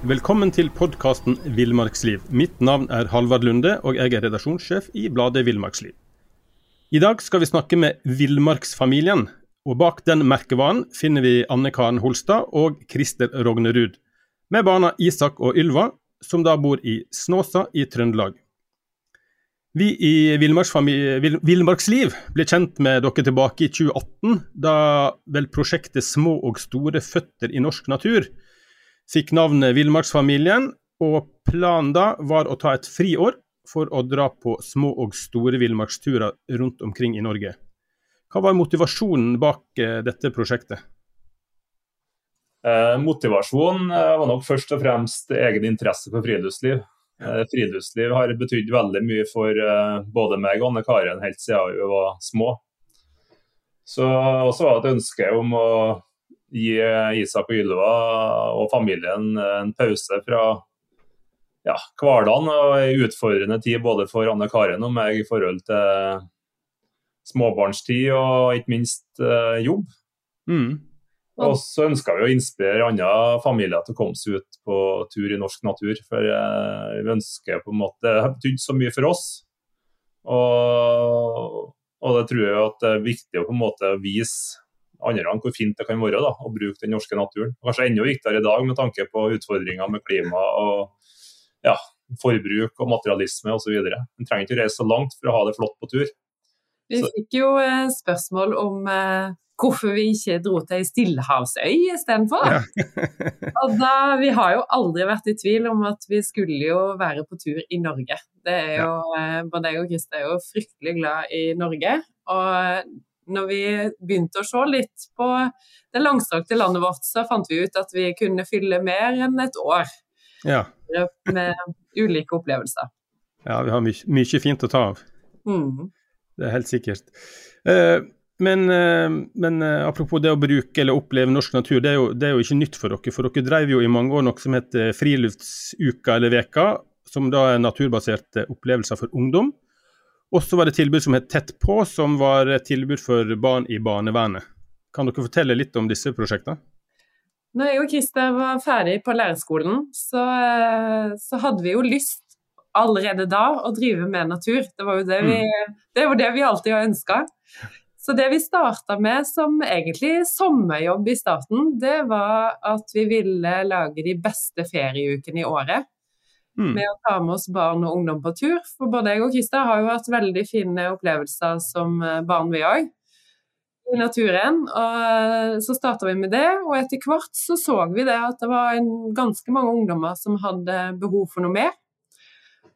Velkommen til podkasten Villmarksliv. Mitt navn er Halvard Lunde, og jeg er redaksjonssjef i bladet Villmarksliv. I dag skal vi snakke med villmarksfamilien, og bak den merkevaren finner vi Anne Karen Holstad og Christer Rognerud, med barna Isak og Ylva, som da bor i Snåsa i Trøndelag. Vi i Villmarksliv ble kjent med dere tilbake i 2018, da vel prosjektet Små og store føtter i norsk natur fikk navnet Villmarksfamilien, og planen da var å ta et friår for å dra på små og store villmarksturer rundt omkring i Norge. Hva var motivasjonen bak eh, dette prosjektet? Eh, motivasjonen eh, var nok først og fremst egen interesse for friluftsliv. Eh, friluftsliv har betydd veldig mye for eh, både meg og Anne Karen helt siden vi var små. Så også var det et ønske om å gi Isak og Ylva og familien en pause fra ja, hverdagen og en utfordrende tid både for Anne Karen og meg i forhold til småbarnstid og ikke minst eh, jobb. Mm. Og så ønska vi å inspirere andre familier til å komme seg ut på tur i norsk natur. For eh, vi ønsker på en måte Det har betydd så mye for oss. Og, og det tror jeg at det er viktig å på en måte vise andre hvor fint det kan være da, å bruke den norske naturen. Kanskje enda viktigere i dag med tanke på utfordringer med klima og ja, forbruk og materialisme osv. En trenger ikke reise så langt for å ha det flott på tur. Vi fikk jo eh, spørsmål om eh, hvorfor vi ikke dro til ei stillehavsøy istedenfor. Ja. og da, vi har jo aldri vært i tvil om at vi skulle jo være på tur i Norge. Det er jo, ja. Eh, både jeg og Christer er jo fryktelig glad i Norge. Og når vi begynte å se litt på det langstrakte landet vårt, så fant vi ut at vi kunne fylle mer enn et år ja. med ulike opplevelser. Ja, vi har mye, mye fint å ta av. Mm. Det er helt sikkert. Eh, men, eh, men, eh, apropos det å bruke eller oppleve norsk natur, det er, jo, det er, jo, ikke nytt for dere. For dere drev jo i mange år noe som heter Friluftsuka eller Veka, som da er naturbaserte opplevelser for ungdom. Og så var det tilbud som het Tett på, som var et tilbud for barn i barnevernet. Kan dere fortelle litt om disse prosjektene? Når jeg og Christer var ferdig på lærerskolen, så, eh, så, hadde vi jo lyst allerede da å drive med natur. Det var jo det vi, mm. det, var det vi alltid har ønska. Så det vi starta med som egentlig sommerjobb i starten, det var at vi ville lage de beste ferieukene i året mm. med å ta med oss barn og ungdom på tur. For både jeg og Krista har jo hatt veldig fine opplevelser som eh, barn, vi òg. I naturen. Og eh, så starta vi med det, og etter hvert så så vi det at det var en, ganske mange ungdommer som hadde behov for noe mer.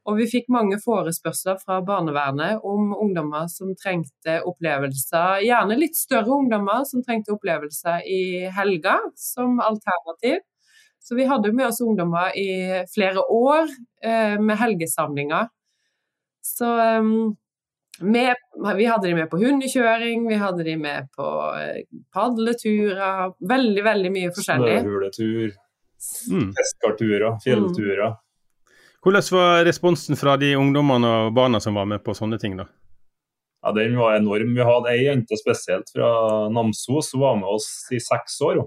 Og vi fikk mange forespørsler fra barnevernet om ungdommer som trengte opplevelser, gjerne litt større ungdommer som trengte opplevelser i helga som alternativ. Så vi hadde med oss ungdommer i flere år eh, med helgesamlinger. Så um, med, vi hadde de med på hundekjøring, vi hadde de med på eh, padleturer. Veldig, veldig mye forskjellig. Snøhuletur, mm. fiskerturer, fjellturer. Mm. Hvordan var responsen fra de ungdommene og barna som var med på sånne ting? da? Ja, Den var enorm. Vi hadde ei jente spesielt fra Namsos som var med oss i seks år.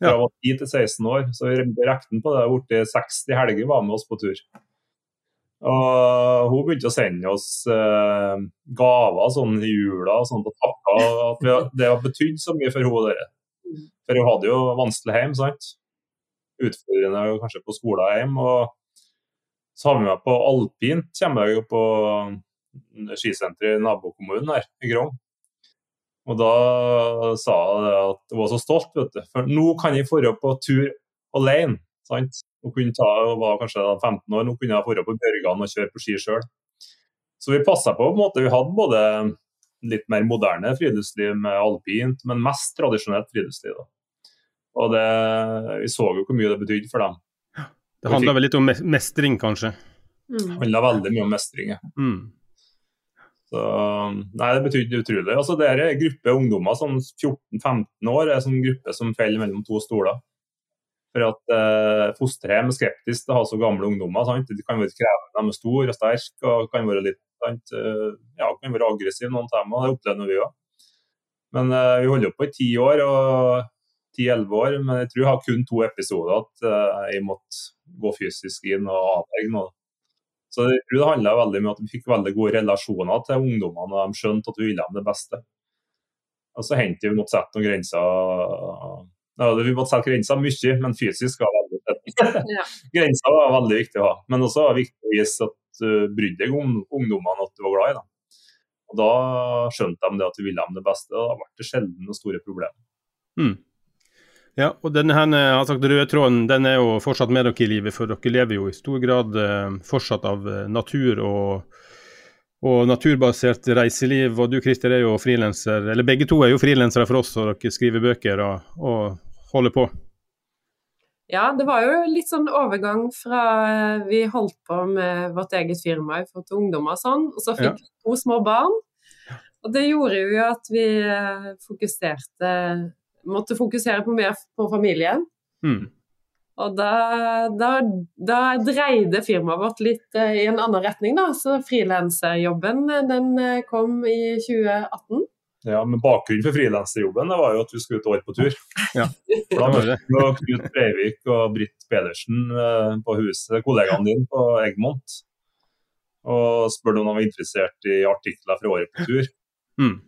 Fra var 10 til 16 år. Så vi regnet på det. Borti 60 helger var med oss på tur. Og hun begynte å sende oss eh, gaver sånn i jula og på takka det har betydd så mye for henne. Dere. For hun hadde jo vanskelig hjem, sant. Utfordrende kanskje på skolen hjemme. Og så har vi meg på alpint, kommer jeg jo på skisenteret i nabokommunen her, i Grong. Og da sa jeg at hun var så stolt, vet du. For nå kan jeg dra på tur alene. sant? Hun kunne ta, hun var kanskje 15 år, nå kunne jeg dra på Bjørgan og kjøre på ski sjøl. Så vi passa på. på en måte, Vi hadde både litt mer moderne friluftsliv med alpint, men mest tradisjonelt friluftsliv. da. Og det, vi så jo hvor mye det betydde for dem. Det handla vel litt om mestring, kanskje? Det mm. handla veldig mye om mestring. Ja. Mm. Så, nei, Det betydde utrolig. Altså, det er en gruppe ungdommer som 14-15 år er en sånn gruppe som faller mellom to stoler. For at eh, Fosterhjem er skeptisk til å ha så gamle ungdommer. Sant? De kan være krevende, de er store og sterke og kan være litt sant? Eh, ja, kan være aggressive noen timer. Det opplevde vi òg. Men eh, vi holder på i ti år, og ti-elleve år, men jeg tror jeg har kun to episoder at uh, jeg måtte gå fysisk inn og avverge noe. Så jeg tror det handla veldig om at vi fikk veldig gode relasjoner til ungdommene, og de skjønte at vi ville dem det beste. Og så hendte vi måtte sette noen grenser. Ja, vi måtte sette grenser mye, men fysisk var veldig. Ja. grenser var veldig viktig å ha. Men også var det viktig å vise at du uh, brydde deg om ungdommene, at du var glad i dem. Og Da skjønte de det at vi ville dem det beste, og da ble det sjelden noen store problemer. Mm. Ja, og denne her, jeg har sagt, røde tråden den er jo fortsatt med dere i livet, for dere lever jo i stor grad eh, fortsatt av eh, natur og, og, naturbasert reiseliv. Og du Christer er jo frilanser, eller begge to er jo frilansere for oss, og dere skriver bøker og, og holder på. Ja, det var jo litt sånn overgang fra eh, vi holdt på med vårt eget firma for til ungdommer og sånn, og så fikk vi ja. to små barn. Og det gjorde jo at vi eh, fokuserte Måtte fokusere på mer på familien. Mm. Og da, da, da, dreide firmaet vårt litt uh, i en annen retning, da. Så frilanserjobben den kom i 2018. Ja, men Bakgrunnen for frilanserjobben var jo at vi skulle ut år på tur. Ja, da møtte vi Knut Breivik og Britt Pedersen eh, på huset, kollegaene dine på Eggmont. Og spurte om de var interessert i artikler fra året på tur. Mm.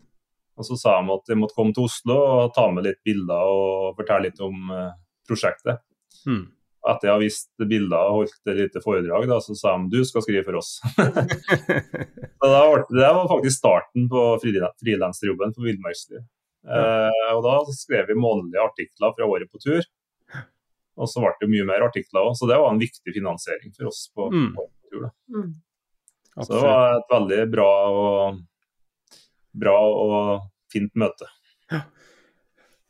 Og Så sa de at de måtte komme til Oslo og ta med litt bilder og fortelle litt om uh, prosjektet. Hmm. etter jeg har vist bilder og holdt et lite foredrag, da, så sa de du skal skrive for oss. så var, Det var faktisk starten på frilansjobben for Villmarksliv. Eh, og da skrev vi månedlige artikler fra året på tur. Og så ble det mye mer artikler òg, så det var en viktig finansiering for oss på, mm. på tur. Mm. Så det var et veldig bra og, bra og fint møte. Ja.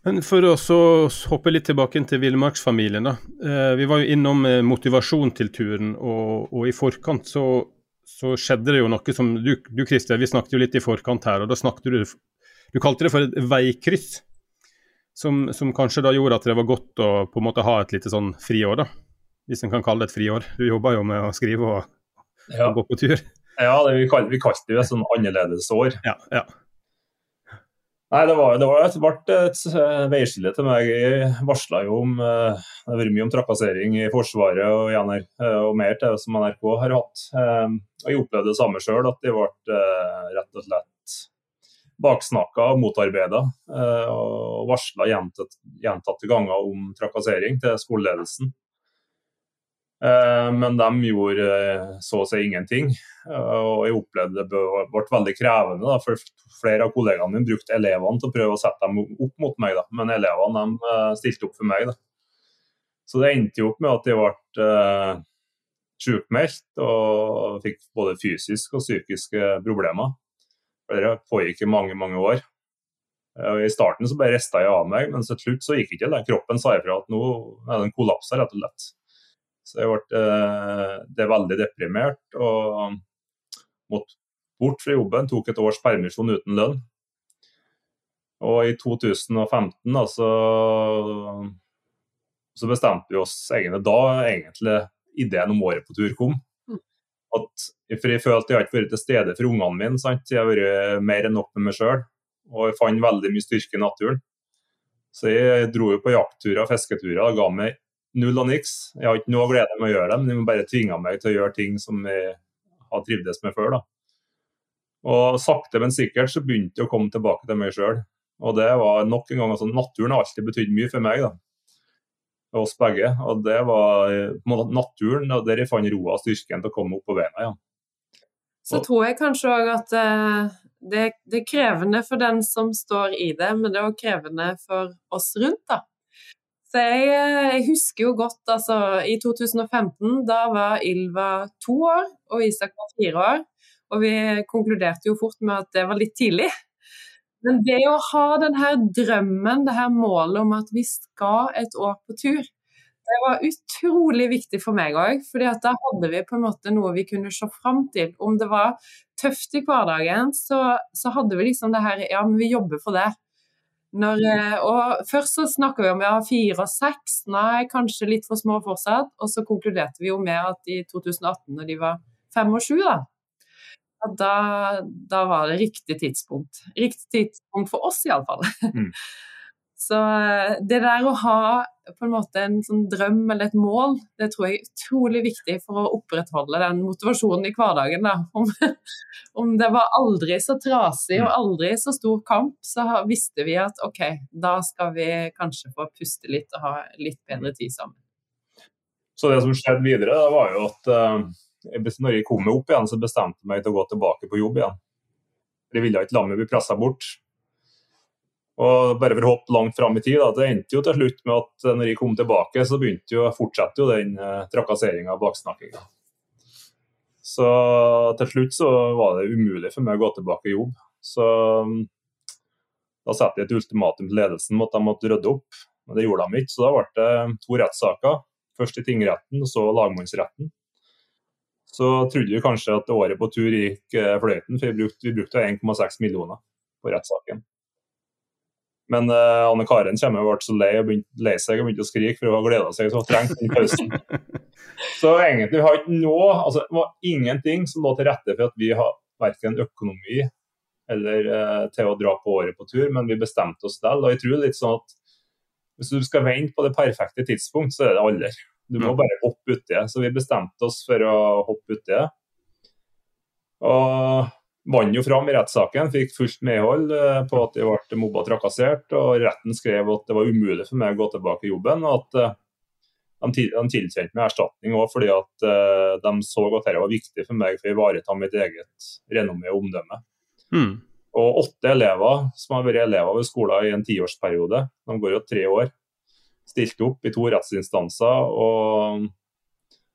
Men For å hoppe litt tilbake til villmarksfamilien. Eh, vi var jo innom eh, motivasjon til turen, og, og i forkant så, så, skjedde det jo noe som Du, du Christer, vi snakket jo litt i forkant her, og da snakket du Du kalte det for et veikryss. Som, som, kanskje da gjorde at det var godt å på en måte ha et lite sånn friår, da. Hvis en kan kalle det et friår. Du jobba jo med å skrive og, ja. og gå på tur. Ja, det, vi kalte, vi kalte det jo et sånn annerledesår. Ja, ja. Nei, det var, det var et, ble et eh, veiskille til meg. Jeg varsla jo om eh, Det har vært mye om trakassering i Forsvaret og, NR, eh, og mer til som NRK har hatt. Og jeg opplevde det samme sjøl, at de ble rett og slett baksnakka og motarbeida. Og varsla gjentatte, gjentatte ganger om trakassering til skoleledelsen. Men de gjorde så å si ingenting. Og jeg opplevde det ble veldig krevende. Da, for flere av kollegaene mine brukte elevene til å prøve å sette dem opp mot meg, da. men elevene de eh, stilte opp for meg. Da. Så det endte jo opp med at jeg ble uh, sjukmeldt og fikk både fysiske og psykiske problemer. Det pågikk i mange, mange år. I starten så bare rista jeg av meg, men til slutt så gikk ikke det. Kroppen sa ifra at nå er den kollapsa, rett og slett. Så jeg ble uh, det veldig deprimert og måtte bort fra jobben, tok et års permisjon uten lønn. Og i 2015 da, så bestemte vi oss egentlig da egentlig ideen om året på tur kom. Mm. At, for Jeg følte jeg ikke vært til stede for ungene mine. Sant? Jeg har vært mer enn nok med meg sjøl. Og jeg fant veldig mye styrke i naturen. Så jeg dro jo på jaktturer og fisketurer og ga meg null og niks. Jeg har ikke noe glede med å gjøre dem, de bare tvinga meg til å gjøre ting som jeg har trivdes med før. da. Og sakte, men sikkert så begynte jeg å komme tilbake til meg sjøl. Og det var nok en gang altså, Naturen har alltid betydd mye for meg. da. Oss begge. Og det var naturen og der jeg fant roa og styrken til å komme opp på beina igjen. Ja. Så tror jeg kanskje òg at uh, det, det, er krevende for den som står i det, men det er òg krevende for oss rundt. da. Så jeg, eh, jeg, husker jo godt altså i 2015, da var Ylva to år og Isak var fire år. Og vi konkluderte jo fort med at det var litt tidlig. Men det å ha denne drømmen, det her målet om at vi skal et år på tur, det var utrolig viktig for meg òg. For da hadde vi på en måte noe vi kunne se fram til. Om det var tøft i hverdagen, så, så hadde vi liksom det her Ja, men vi jobber for det. Når, eh, og Først så snakka vi om ja, fire og seks, nei, kanskje litt for små fortsatt. Og så konkluderte vi jo med at i 2018, når de var fem og sju, da, da, da, var det riktig tidspunkt. Riktig tidspunkt for oss, iallfall. Mm. Så eh, det der å ha på en måte en sånn drøm eller et mål, det tror jeg er utrolig viktig for å opprettholde den motivasjonen i hverdagen. Da. Om, om det var aldri så trasig og aldri så stor kamp, så visste vi at OK, da skal vi kanskje få puste litt og ha litt bedre tid sammen. Så det som skjedde videre, da var jo at uh, når jeg kom opp igjen, så bestemte jeg meg til å gå tilbake på jobb igjen. Jeg ville ikke la meg bli pressa bort. Og bare for å hoppe langt fram i tid, da, det endte jo til slutt med at når jeg kom tilbake, så begynte jo, fortsatte jo den eh, trakasseringa og baksnakkinga. Så til slutt så var det umulig for meg å gå tilbake i jobb. Så mm, da satte jeg et ultimatum til ledelsen om at de måtte rydde opp. Men det gjorde de ikke, så da ble det to rettssaker. Først i tingretten, og så lagmannsretten. Så trodde vi kanskje at året på tur gikk eh, fløyten, for vi brukte, vi brukte 1,6 millioner på rettssaken. Men uh, Anne Karen kommer og ble så lei, og begynte, lei seg og begynte å skrike, for hun har gleda seg så trengt den pausen. så egentlig har ikke noe, altså, det var ingenting som lå til rette for at vi har verken økonomi eller uh, til å dra på året på tur, men vi bestemte oss selv. Og jeg tror litt sånn at hvis du skal vente på det perfekte tidspunkt, så er det alder. Du må bare hoppe uti det. Så vi bestemte oss for å hoppe uti det. Og vant jo fram i rettssaken, fikk fullt medhold eh, på at de ble mobba og trakassert. og Retten skrev at det var umulig for meg å gå tilbake i jobben. og at eh, De, tilkjente meg erstatning også fordi at eh, de så at dette var viktig for meg for å ivareta mitt eget renommé og omdømme. Mm. Og åtte elever som har vært elever ved skolen i en tiårsperiode, de går jo tre år, stilte opp i to rettsinstanser. og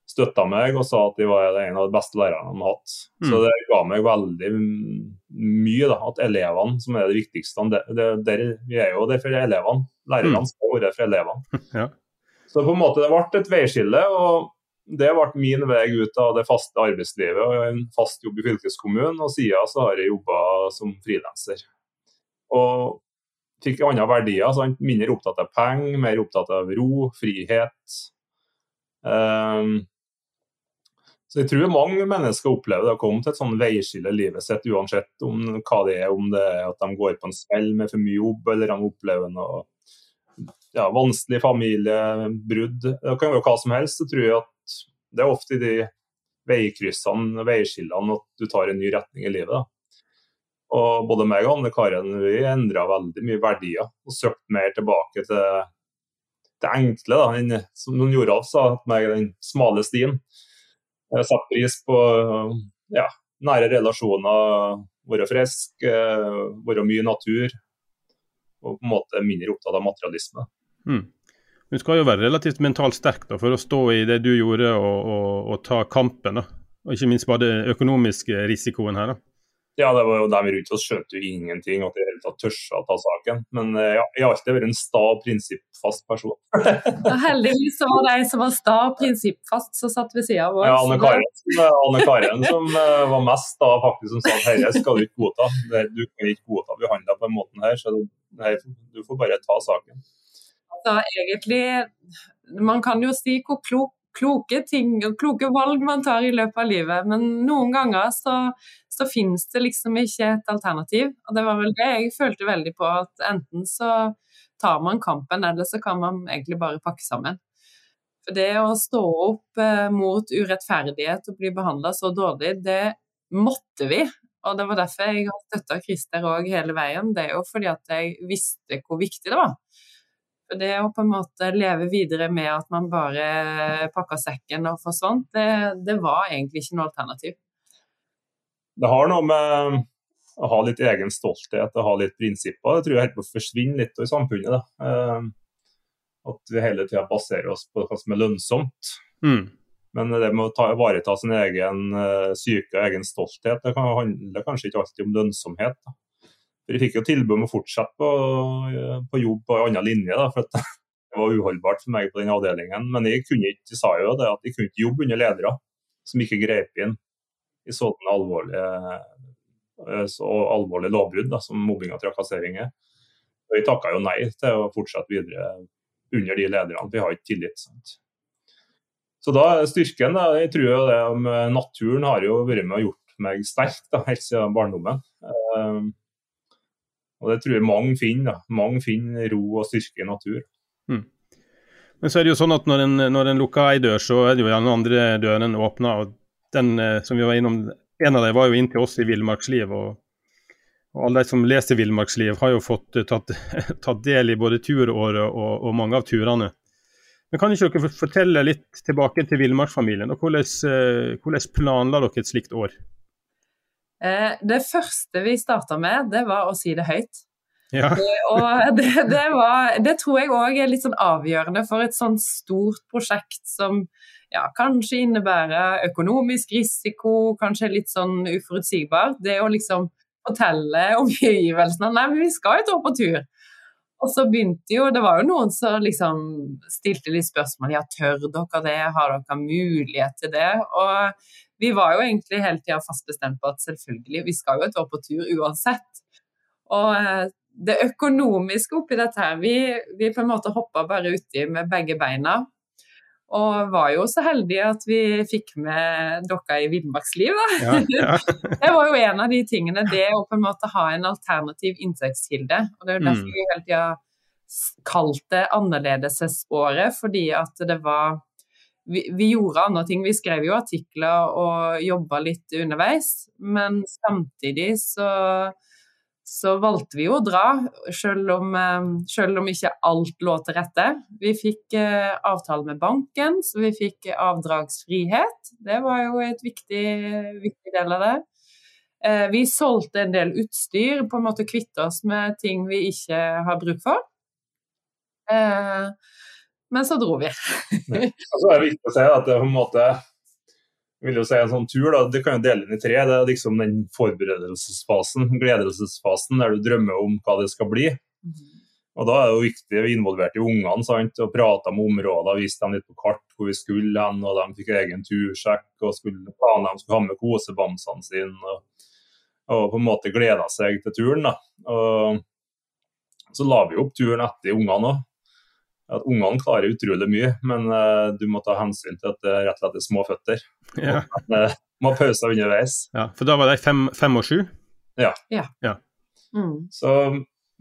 støtta meg og sa at de var en av de beste lærerne har hatt. Mm. Så det ga meg veldig mye, da, at elevene som er det viktigste. Det, det, der, vi er jo der for elevene. Lærerne mm. skal være for elevene. Ja. Så på en måte det ble et veiskille. og det ble min vei ut av det faste arbeidslivet og en fast jobb i fylkeskommunen. Og siden så har jeg jobba som frilanser. Og fikk andre verdier. Sant? Mindre opptatt av penger, mer opptatt av ro, frihet. Um, så jeg tror mange mennesker opplever det å komme til et sånn veiskille i livet sitt, uansett om hva det er, om det er at de går på en smell med for mye jobb, eller de opplever noe ja, vanskelig familiebrudd. Det kan være hva som helst. Så tror jeg at det er ofte i de veikryssene, veiskillene, at du tar en ny retning i livet. Da. Og både meg og Anne Karen vi endra veldig mye verdier og søkte mer tilbake til det enkle. Da. Den, som noen Joralf sa, meg den smale stien. Har satt pris på ja, nære relasjoner, være frisk, eh, være mye natur. Og på en måte mindre opptatt av materialisme. Mm. Du skal jo være relativt mentalt sterk da, for å stå i det du gjorde og, og, og ta kampen. Da. Og ikke minst bare den økonomiske risikoen her. da. Ja, det var jo dem rundt oss skjønte jo ingenting at de hele tatt tørsa å ta saken. Men eh, ja, jeg har alltid vært en sta og prinsippfast person. ja, heldigvis så var ei som var sta og prinsippfast som satt ved sida av oss. Ja, Anne Karen, eh, Anne Karen som uh, var mest sta faktisk, som sa at dette skal du ikke godta. Du kan ikke godta behandla på den måten her, så her, du får bare ta saken. Altså, egentlig, Man kan jo si hvor klok kloke ting og kloke valg man tar i løpet av livet. Men noen ganger så, så finnes det liksom ikke et alternativ. Og det var vel det jeg følte veldig på, at enten så tar man kampen, eller så kan man egentlig bare pakke sammen. For det å stå opp eh, mot urettferdighet og bli behandla så dårlig, det måtte vi. Og det var derfor jeg har støtta Christer òg hele veien. Det er jo fordi at jeg visste hvor viktig det var. For det å på en måte leve videre med at man bare pakka sekken og forsvant, det, det var egentlig ikke noe alternativ. Det har noe med å ha litt egen stolthet og ha litt prinsipper. Det tror jeg helt på å forsvinne litt i samfunnet. Da. Eh, at vi hele tida baserer oss på hva som er lønnsomt. Mm. Men det med å ta, ivareta sin egen uh, syke og egen stolthet, det kan handle kanskje ikke alltid om lønnsomhet. Da. Jeg fikk jo tilbud om å fortsette på, på jobb på en annen linje, da, for det var uholdbart for meg på den avdelingen. Men jeg, kunne ikke, jeg sa jo det at jeg kunne ikke jobbe under ledere som ikke grep inn i sånne alvorlige, eh, så alvorlige lovbrudd som mobbing og trakassering er. Og vi takka jo nei til å fortsette videre under de lederne, Vi har ikke tillit. Sant? Så da styrken, da, jeg tror jo det om naturen har jo vært med og gjort meg sterk da, helt siden barndommen. Um, Og Det tror jeg mange finner. da. Mange finner ro og styrke i natur. Mm. Men så er det jo sånn at når en, når en lukker ei dør, så er det jo den andre døren åpna. Og den eh, som vi var innom, en av dem var jo inn til oss i Villmarksliv. Og, og alle de som leser Villmarksliv, har jo fått eh, tatt, tatt del i både turåret og, og, mange av turene. Men Kan ikke dere fortelle litt tilbake til villmarksfamilien, og hvordan, eh, hvordan planla dere et slikt år? Det første vi starta med, det var å si det høyt. Ja. og det, det, var, det, tror jeg òg er litt sånn avgjørende for et sånt stort prosjekt som ja, kanskje innebærer økonomisk risiko, kanskje litt sånn uforutsigbart. Det å liksom fortelle omgivelsene Nei, men vi skal jo ta på tur. Og så begynte jo Det var jo noen som liksom stilte litt spørsmål. Ja, tør dere det? Har dere mulighet til det? Og vi var jo egentlig hele tida fast bestemt på at selvfølgelig, vi skal jo et år på tur uansett. Og eh, det økonomiske oppi dette her Vi, vi på en måte hoppa bare uti med begge beina. Og var jo så heldige at vi fikk med dere i Villmarksliv, da. Ja, ja. det var jo en av de tingene, det å på en måte ha en alternativ inntektskilde. Og det er jo derfor mm. vi hele tida kalt det annerledesåret, fordi at det var vi, vi, gjorde andre ting. Vi skrev jo artikler og jobba litt underveis, men samtidig så så valgte vi jo å dra, selv om, eh, selv om ikke alt lå til rette. Vi fikk eh, avtale med banken, så vi fikk avdragsfrihet. Det var jo et viktig, viktig del av det. Eh, vi solgte en del utstyr, på en måte kvitte oss med ting vi ikke har bruk for. Men så dro vi. ja. Så er det viktig å si at det på en måte vil jo si en sånn tur, da, Det kan jo dele inn i tre. Det er liksom den forberedelsesfasen, gledelsesfasen, der du drømmer om hva det skal bli. Og Da er det jo viktig å være involvert i ungene sant? og prate om områder, vise dem litt på kart hvor vi skulle hen. og De fikk egen tursjekk og skulle om de skulle ha med kosebamsene sine. Og, og, på en måte gleda seg til turen. da. Og Så la vi opp turen etter ungene òg at ungene klarer utrolig mye, men uh, du må ta hensyn til at det rett og slett er små føtter. Ja. Og, uh, må ha pauser underveis. Ja, For da var de fem, fem og sju? Ja. ja. ja. Mm. Så,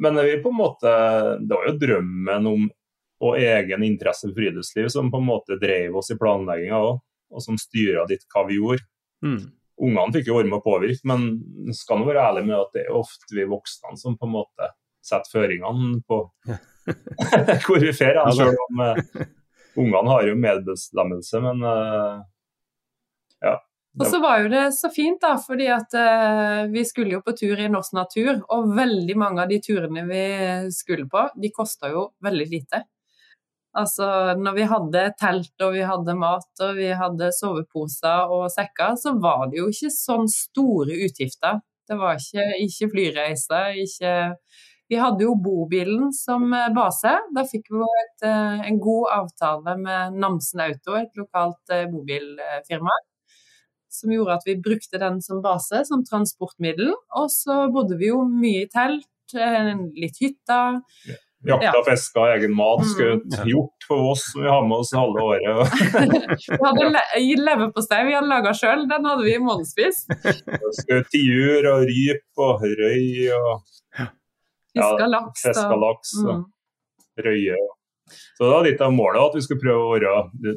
men vi på en måte, det var jo drømmen om og egen interesse for friluftsliv som på en måte drev oss i planlegginga òg, og som styra litt hva vi gjorde. Mm. Ungene fikk jo være med å påvirke, men skal nå være ærlig med at det er ofte vi voksne som på en måte setter føringene på hvor vi fer, ja, selv om uh, ungene har jo medbestemmelse, men uh, ja. Og så var jo det så fint, da, fordi at uh, vi skulle jo på tur i norsk natur. Og veldig mange av de turene vi skulle på, de kosta jo veldig lite. Altså når vi hadde telt og vi hadde mat og vi hadde soveposer og sekker, så var det jo ikke sånn store utgifter. Det var ikke, ikke flyreiser, ikke vi hadde jo bobilen som eh, base. Da fikk vi et, eh, en god avtale med Namsen Auto, et lokalt eh, bobilfirma. Som gjorde at vi brukte den som base, som transportmiddel. Og så bodde vi jo mye i telt, litt hytta. Ja. Jakta, ja. fiska, egen mat. Mm. Skutt hjort på Voss som vi har med oss halve året. vi hadde le leverpostei vi hadde laga sjøl, den hadde vi i månedsvis. Skutt tiur og ryp og røy og Fiska laks. Ja, fiska laks mm. røye. Så det var litt av målet, at vi skulle prøve å være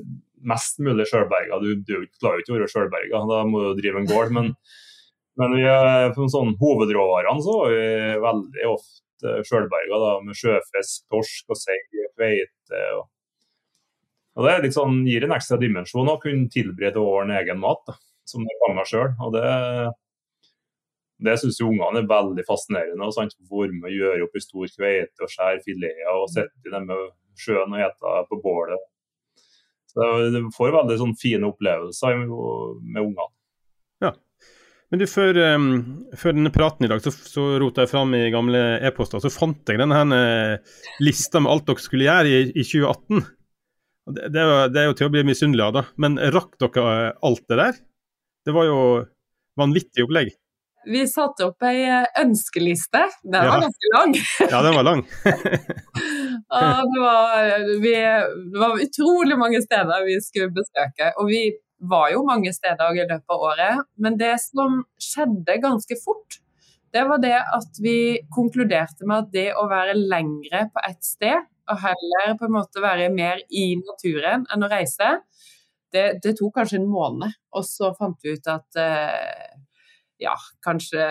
mest mulig sjølberga. Du, du klarer jo ikke å være sjølberga, da må du drive en gård. Men, men vi, på sånn, hovedråvarene så var vi veldig ofte sjølberga med sjøfisk, torsk og sei, kveite. Og, og det litt sånn, gir en ekstra dimensjon å kunne tilberede åren egen mat, da, som det fanger sjøl. Og det det syns ungene er veldig fascinerende. å Få være med og gjøre opp i stor kveite og skjære fileter og sitte i dem med sjøen og ete på bålet. Så Du får veldig sånn fine opplevelser med ungene. Ja. Men du, før, um, før, denne praten i dag, så, så rota jeg fram i gamle e-poster, så fant jeg denne her, lista med alt dere skulle gjøre i, i 2018. Det, det, er, det, er jo til å bli misunnelig av, da. Men rakk dere alt det der? Det var jo vanvittig opplegg. Vi satte opp ei eh, ønskeliste. Den var ganske lang. ja, den var lang. det, var, vi, det, var, utrolig mange steder vi skulle besøke. Og vi var jo mange steder i løpet av året. Men det som skjedde ganske fort, det var det at vi konkluderte med at det å være lengre på ett sted, og heller på en måte være mer i naturen enn å reise, det, det tok kanskje en måned. Og så fant vi ut at eh, ja, kanskje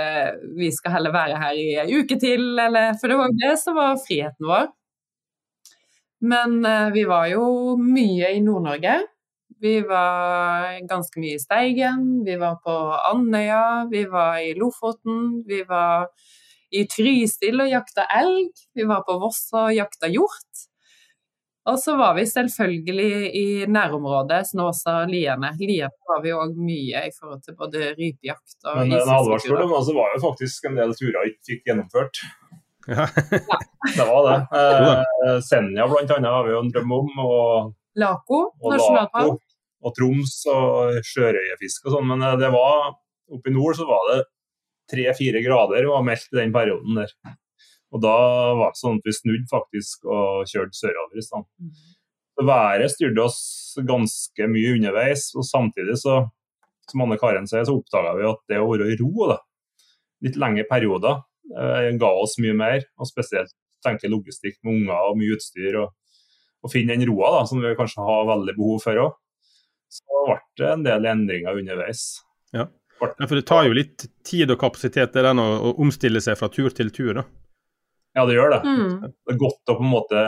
vi skal heller være her i ei uke til, eller For det var jo det som var friheten vår. Men eh, vi var jo mye i Nord-Norge. Vi var ganske mye i Steigen, vi var på Andøya, vi var i Lofoten, vi var i Trysil og jakta elg, vi var på Voss og jakta hjort. Og så var vi selvfølgelig i nærområdet, Snåsa og Liene. Liene var vi òg mye i forhold til både rypejakt og Men en advarsel om altså var jo faktisk en del turer vi ikke fikk gjennomført. Ja. Det var det. Eh, Senja annet har vi jo en drøm om. Og, Lako og nasjonalpark. Og Troms og sjørøyefiske og sånn. Men eh, det var oppe i nord så var det tre-fire grader var meldt i den perioden der. Og da var det sånn at vi snudde faktisk og kjørte sørover i stedet. Så Været styrte oss ganske mye underveis, og samtidig så, som Anne Karen sier, så oppdaga vi at det å være i ro da, litt lengre perioder eh, ga oss mye mer. Og spesielt tenke logistikk med unger og mye utstyr. Og, og finne den roa da, som vi kanskje har veldig behov for òg. Så ble det en del endringer underveis. Ja. Ja, for det tar jo litt tid og kapasitet det der å, å omstille seg fra tur til tur. da. Ja, det gjør det. Mm. det er godt å på en måte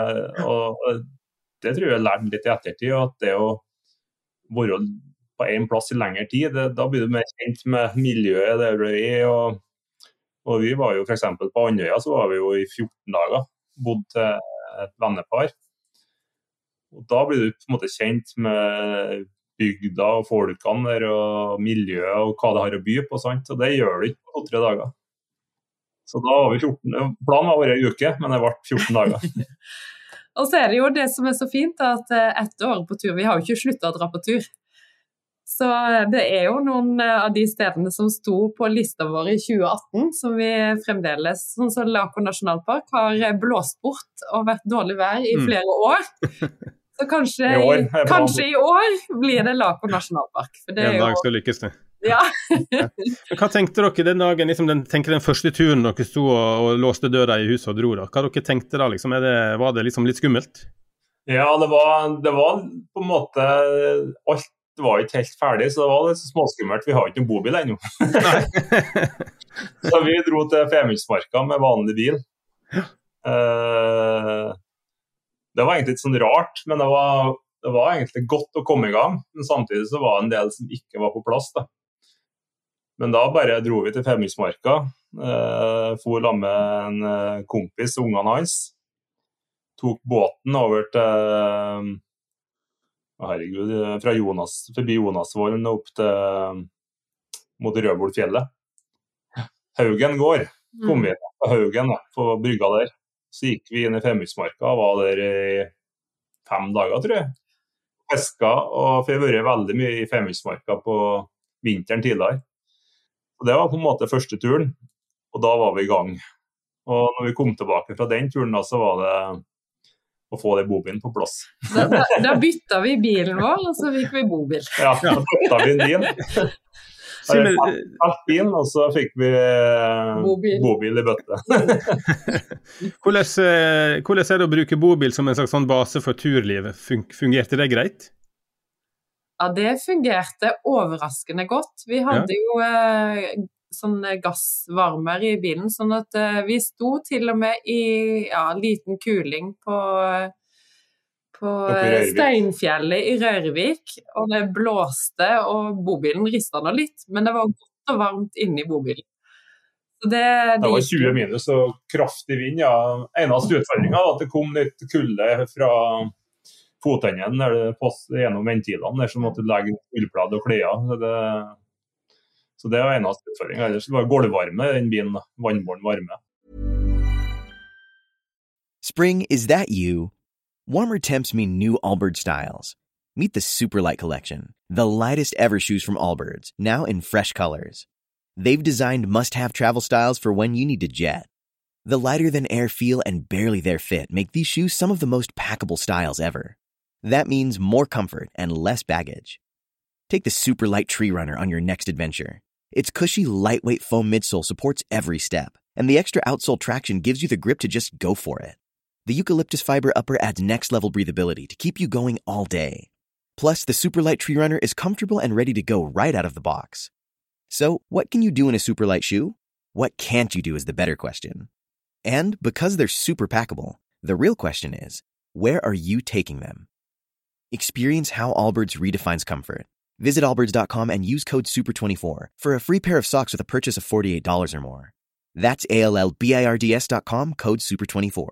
og Det tror jeg jeg lærte litt i ettertid. at det å være på én plass i lengre tid, det, da blir du mer kjent med miljøet der du er. Og, og vi var jo f.eks. på Andøya så var vi jo i 14 dager. Bodd til et vennepar. Og Da blir du på en måte kjent med bygda og folkene der og miljøet og hva det har å by på. sant? Og det gjør du ikke på to-tre dager. Så da var vi 14, Planen var å være ei uke, men det ble 14 dager. Og så er det jo det som er så fint, at eh, etter året på tur Vi har jo ikke slutta å dra på tur. Så eh, det er jo noen eh, av de stedene som sto på lista vår i 2018, som vi fremdeles, sånn som Laco nasjonalpark, har blåst bort og vært dårlig vær i Mm. flere år. Så kanskje I år kanskje i år blir det Laco nasjonalpark. For det En er dag skal lykkes det. Ja. Hva tenkte dere den dagen, liksom den, den første turen dere sto og, og låste døra i huset og dro? da? Hva dere tenkte da? liksom? Er det, var det liksom litt skummelt? Ja, det var, det var på en måte Alt var ikke helt ferdig, så det var litt småskummelt. Vi har ikke noen bobil ennå. så vi dro til Femundsmarka med vanlig bil. Uh, det var egentlig litt sånn rart, men det var, det var egentlig godt å komme i gang. Men samtidig så var det en del som ikke var på plass. da. Men da bare dro vi til Femundsmarka. Eh, for sammen med en eh, kompis og ungene hans tok båten over til å, Herregud, fra Jonas, forbi Jonasvollen og opp til mot Rødbolfjellet. Haugen gård kom vi på Haugen, på brygga der. Så gikk vi inn i Femundsmarka og var der i fem dager, tror jeg. Fiska, og for jeg har vært veldig mye i Femundsmarka på vinteren tidligere. Og Det var på en måte første turen, og da var vi i gang. Og når vi kom tilbake fra den turen, da, så var det å få den bobilen på plass. Da, da, da bytta vi bilen vår, og så fikk vi bobil. Ja, da bytta vi en bil. Bilen, og så fikk vi eh, Bobil. bobil i bøtte. hvordan, eh, hvordan er det å bruke bobil som en slags sånn base for turlivet? Fungerte det greit? Ja, det fungerte overraskende godt. Vi hadde jo eh, sånn gassvarmer i bilen, sånn at eh, vi sto til og med i ja, liten kuling på, på eh, Rørvik. Steinfjellet i Rørvik, og det blåste, og bobilen rista nå litt, men det var godt og varmt inni bobilen. Så det, Det var 20 minus og kraftig vind. ja. Eneste utfordringa var at det kom litt kulde fra fotenden der det pass- gjennom ventilene, der som og klær. Så det, så det eneste utfordringa. Ellers det gulvvarme i den bilen. Vannbåren varme. Spring, is that you? Warmer temps mean new Allbirds styles. Meet the Superlight Collection, the lightest ever shoes from Allbirds, now in fresh colors. They've designed must have travel styles for when you need to jet. The lighter than air feel and barely there fit make these shoes some of the most packable styles ever. That means more comfort and less baggage. Take the Superlight Tree Runner on your next adventure. Its cushy, lightweight foam midsole supports every step, and the extra outsole traction gives you the grip to just go for it. The eucalyptus fiber upper adds next level breathability to keep you going all day. Plus, the Superlight Tree Runner is comfortable and ready to go right out of the box. So, what can you do in a superlight shoe? What can't you do is the better question. And because they're super packable, the real question is where are you taking them? Experience how Allbirds redefines comfort. Visit allbirds.com and use code SUPER24 for a free pair of socks with a purchase of $48 or more. That's A L L B I R D S.com, code SUPER24.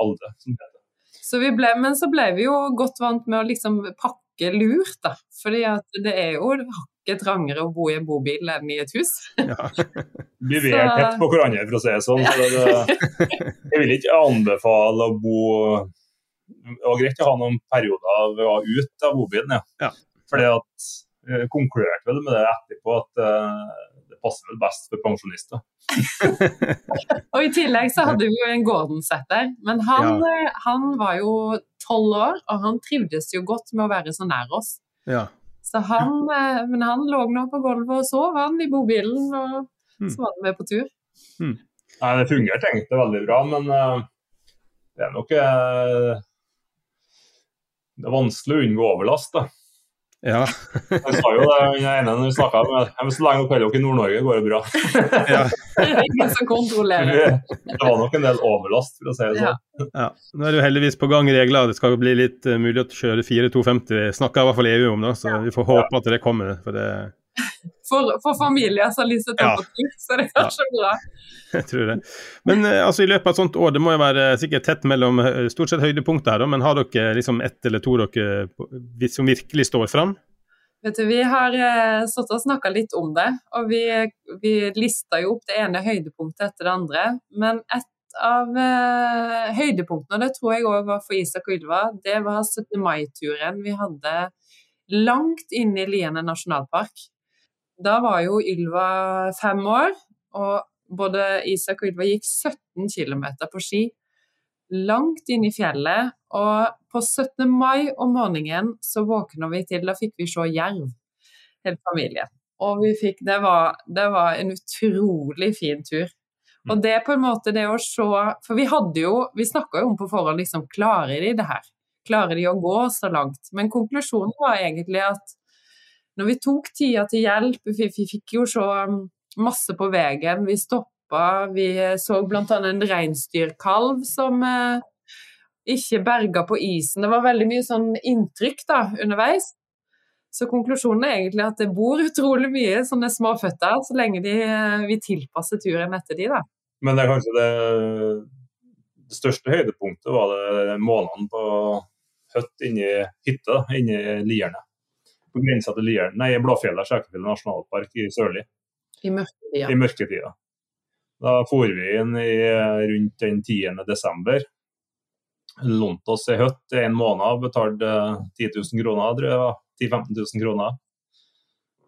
Alle, som heter. Så vi ble, men så ble vi jo godt vant med å liksom pakke lurt, da. Fordi at det er jo hakket trangere å bo i en bobil enn i et hus. Ja. Vi er Så- tett på hverandre, for å si det sånn. Så det, det, jeg vil ikke anbefale å bo Det var greit å ha noen perioder ved å være ute av bobilen, ja. Ja. Fordi at jeg konkluderte vel med det etterpå at uh, det passer vel best for pensjonister. Og i tillegg så hadde vi jo en Gordon-setter. Men han, ja. han var jo tolv år, og han trivdes jo godt med å være så nær oss. ja. Så han, eh, men han lå nå på gulvet og sov, han i bobilen, og Mm. så var han med på tur. Nei, Det fungerte egentlig veldig bra, men uh, det er nok eh, Det er vanskelig å unngå overlast. da. Ja. Jeg sa jo det den ene når vi snakka med men Så lenge dere holder dere i Nord-Norge, går det bra. ja. Det ingen som kontrollerer. Det var nok en del overlast, for å si det sånn. Ja. Nå er det jo heldigvis på gang regler. Det skal bli litt uh, mulig å kjøre 4250, snakker i hvert fall EU om, det, så vi får håpe at det kommer. for det For, for familier som til å på tur, så det er kanskje bra. jeg tror det. Men eh, altså, i løpet av et sånt år, det må jo være sikkert tett mellom eh, stort sett høydepunkter her, men har dere liksom ett eller to dere som virkelig står fram? Vet du, Vi har eh, stått og snakka litt om det, og vi, vi lista jo opp det ene høydepunktet etter det andre. Men et av eh, høydepunktene, og det tror jeg òg var for Isak og Ylva, det var 17. mai-turen vi hadde langt inne i Liene nasjonalpark. Da var jo Ylva fem år, og både Isak og Ylva gikk 17 km på ski. Langt inn i fjellet, og på 17. mai om morgenen så våkna vi til, da fikk vi se jerv, hele familien. Og vi fikk, det var, det var en utrolig fin tur. Og det er på en måte det å se For vi hadde jo Vi snakka jo om på forhånd liksom Klarer de det her? Klarer de å gå så langt? Men konklusjonen var egentlig at når vi tok tida til hjelp Vi, vi fikk jo så masse på veien. Vi stoppa, vi så bl.a. en reinsdyrkalv som eh, ikke berga på isen. Det var veldig mye sånn inntrykk da, underveis. Så konklusjonen er egentlig at det bor utrolig mye sånne småføtter, så lenge de, eh, vi tilpasser turen etter de, da. Men det er kanskje det, det største høydepunktet var det månedene på høtt inni hytta, inni Lierne. På grensa til Lierne, nei, Blåfjella Skjækerfjellet nasjonalpark i sørlig. I mørketida. i mørketida. Da for vi inn i rundt den 10. desember. Lånte oss ei hytte en måned, betalte 10 000 kroner, tror jeg. 10 000-15 000 kroner.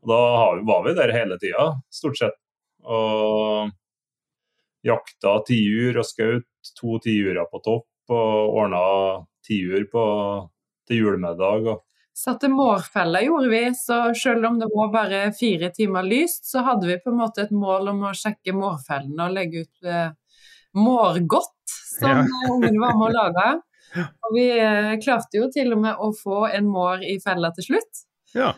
Og da var vi der hele tida, stort sett. Og jakta tiur og skjøt to tiurer på topp, og ordna tiur på, til julemiddag. Og, Satte mårfeller gjorde vi, så selv om det var bare fire timer lyst, så hadde vi på en måte et mål om å sjekke mårfellene og legge ut eh, mårgodt, som Ja. ungene var med å lage. Og vi eh, klarte jo til og med å få en mår i fella til slutt. Ja.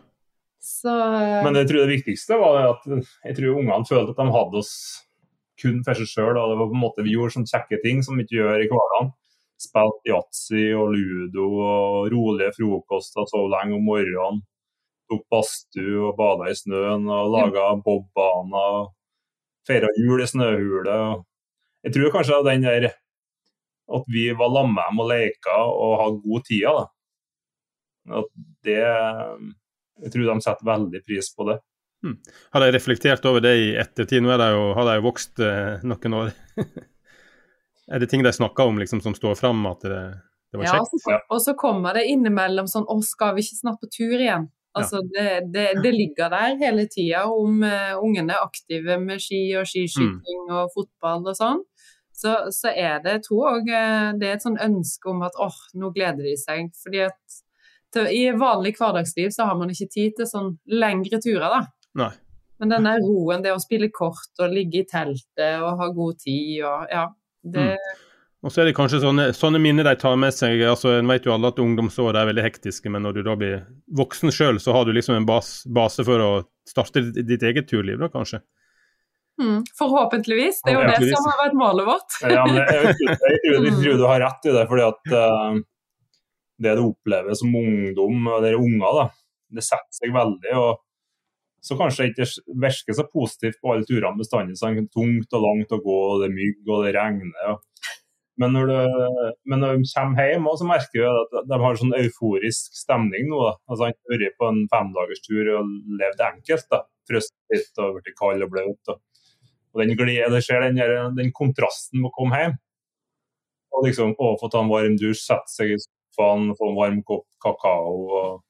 Så eh, men jeg tror det viktigste var at jeg tror ungene følte at de hadde oss kun for seg sjøl. Det var på en måte vi gjorde sånne kjekke ting som vi ikke gjør i hverdagen. Spilte yatzy og ludo og rolige frokoster, sov lenge om morgenen. Tok badstue og bada i snøen og laga bobbaner. Feira jul i snøhule. Jeg tror kanskje den der at vi var sammen med dem og leka og hadde god tid. Da. At det Jeg tror de setter veldig pris på det. Har de reflektert over det i ettertid? Nå er de jo, har de jo vokst eh, noen år. er det ting de snakker om liksom, som står fram, at det, det var Ja, kjekt? så, og så kommer det innimellom sånn Å, skal vi ikke snart på tur igjen? Altså, det, det, det ligger der hele tida om uh, ungene er aktive med ski og skiskyting og fotball og sånn. Så, så er det, jeg tror òg det er et sånn ønske om at åh, nå gleder de seg. Fordi at til, I vanlig hverdagsliv så har man ikke tid til sånn lengre turer, da. Nei. Men denne roen, det å spille kort og ligge i teltet og ha god tid og ja, det Og så er det kanskje sånne, sånne minner de tar med seg. altså En vet jo alle at ungdomsår er veldig hektiske, men når du da blir voksen sjøl, så har du liksom en bas, base for å starte ditt, ditt eget turliv, da kanskje. mm, Forhåpentligvis. Det er jo det som har vært målet vårt. Ja, men jeg, jeg, tror- jeg, tror- jeg tror du har rett i det, fordi at uh, det du opplever som ungdom, eller unger, da, det setter seg veldig. og så kanskje det ikke virker så positivt på alle turene bestandig. sånn Tungt og langt å gå, og det er mygg og det regner. Og. Men, når du, men når de kommer hjem, så merker vi at de har sånn euforisk stemning nå. da. Altså Han har vært på en femdagerstur og levd enkelt. da. Litt og blitt kald og bløt. Og. og den glede, ser den, den kontrasten med å komme hjem. Og liksom å få ta en varm dusj, sette seg i sofaen, få en varm kopp kakao. og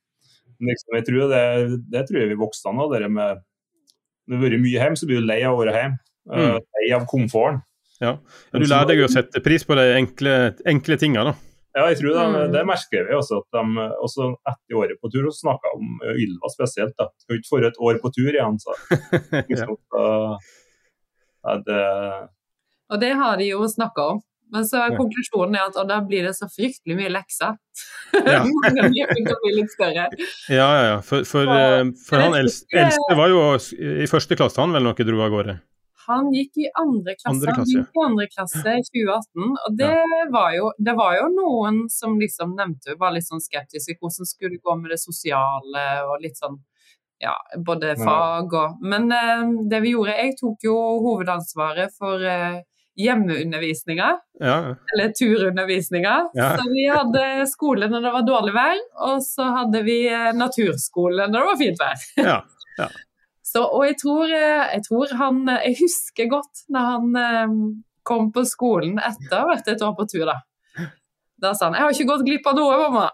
liksom, jeg tror det, det tror jeg vi voksne av. Det med Når du har vært mye hjemme, så blir du lei av å være hjemme. Mm. Eh, Lei av komforten. Ja, Du lærer deg å sette pris på de enkle, enkle tingene, da. Ja, jeg tror det, Mm. det merker vi også. at de, også Etter året på tur snakka om Ylva spesielt. da. Skal ikke få et år på tur igjen, så. ja. Liksom, så det, Og det har de jo snakka om. Men så er Ja. konklusjonen er at og da blir det så fryktelig mye lekser. Ja. Litt større. Ja, ja, ja. For, for, Ja, eh, for han eldste, eldste var jo i første klasse, han vel noe dro av gårde? Han gikk i andre klasse, Andre klasse, han gikk i andre klasse i 2018. Og det, var jo, det var jo noen som liksom nevnte var litt sånn skeptiske. Hvordan skulle det gå med det sosiale og litt sånn ja, både fag og Men eh, det vi gjorde Jeg tok jo hovedansvaret for eh, hjemmeundervisninga, Ja, eller turundervisninga. Ja. Så vi hadde skole når det var dårlig vær, og så hadde vi eh, naturskole når det var fint vær. ja. Så, og jeg tror, eh, jeg tror han eh, Jeg husker godt når han kom på skolen etter å ha vært et år på tur, da. Da sa han 'Jeg har ikke gått glipp av noe, mamma'.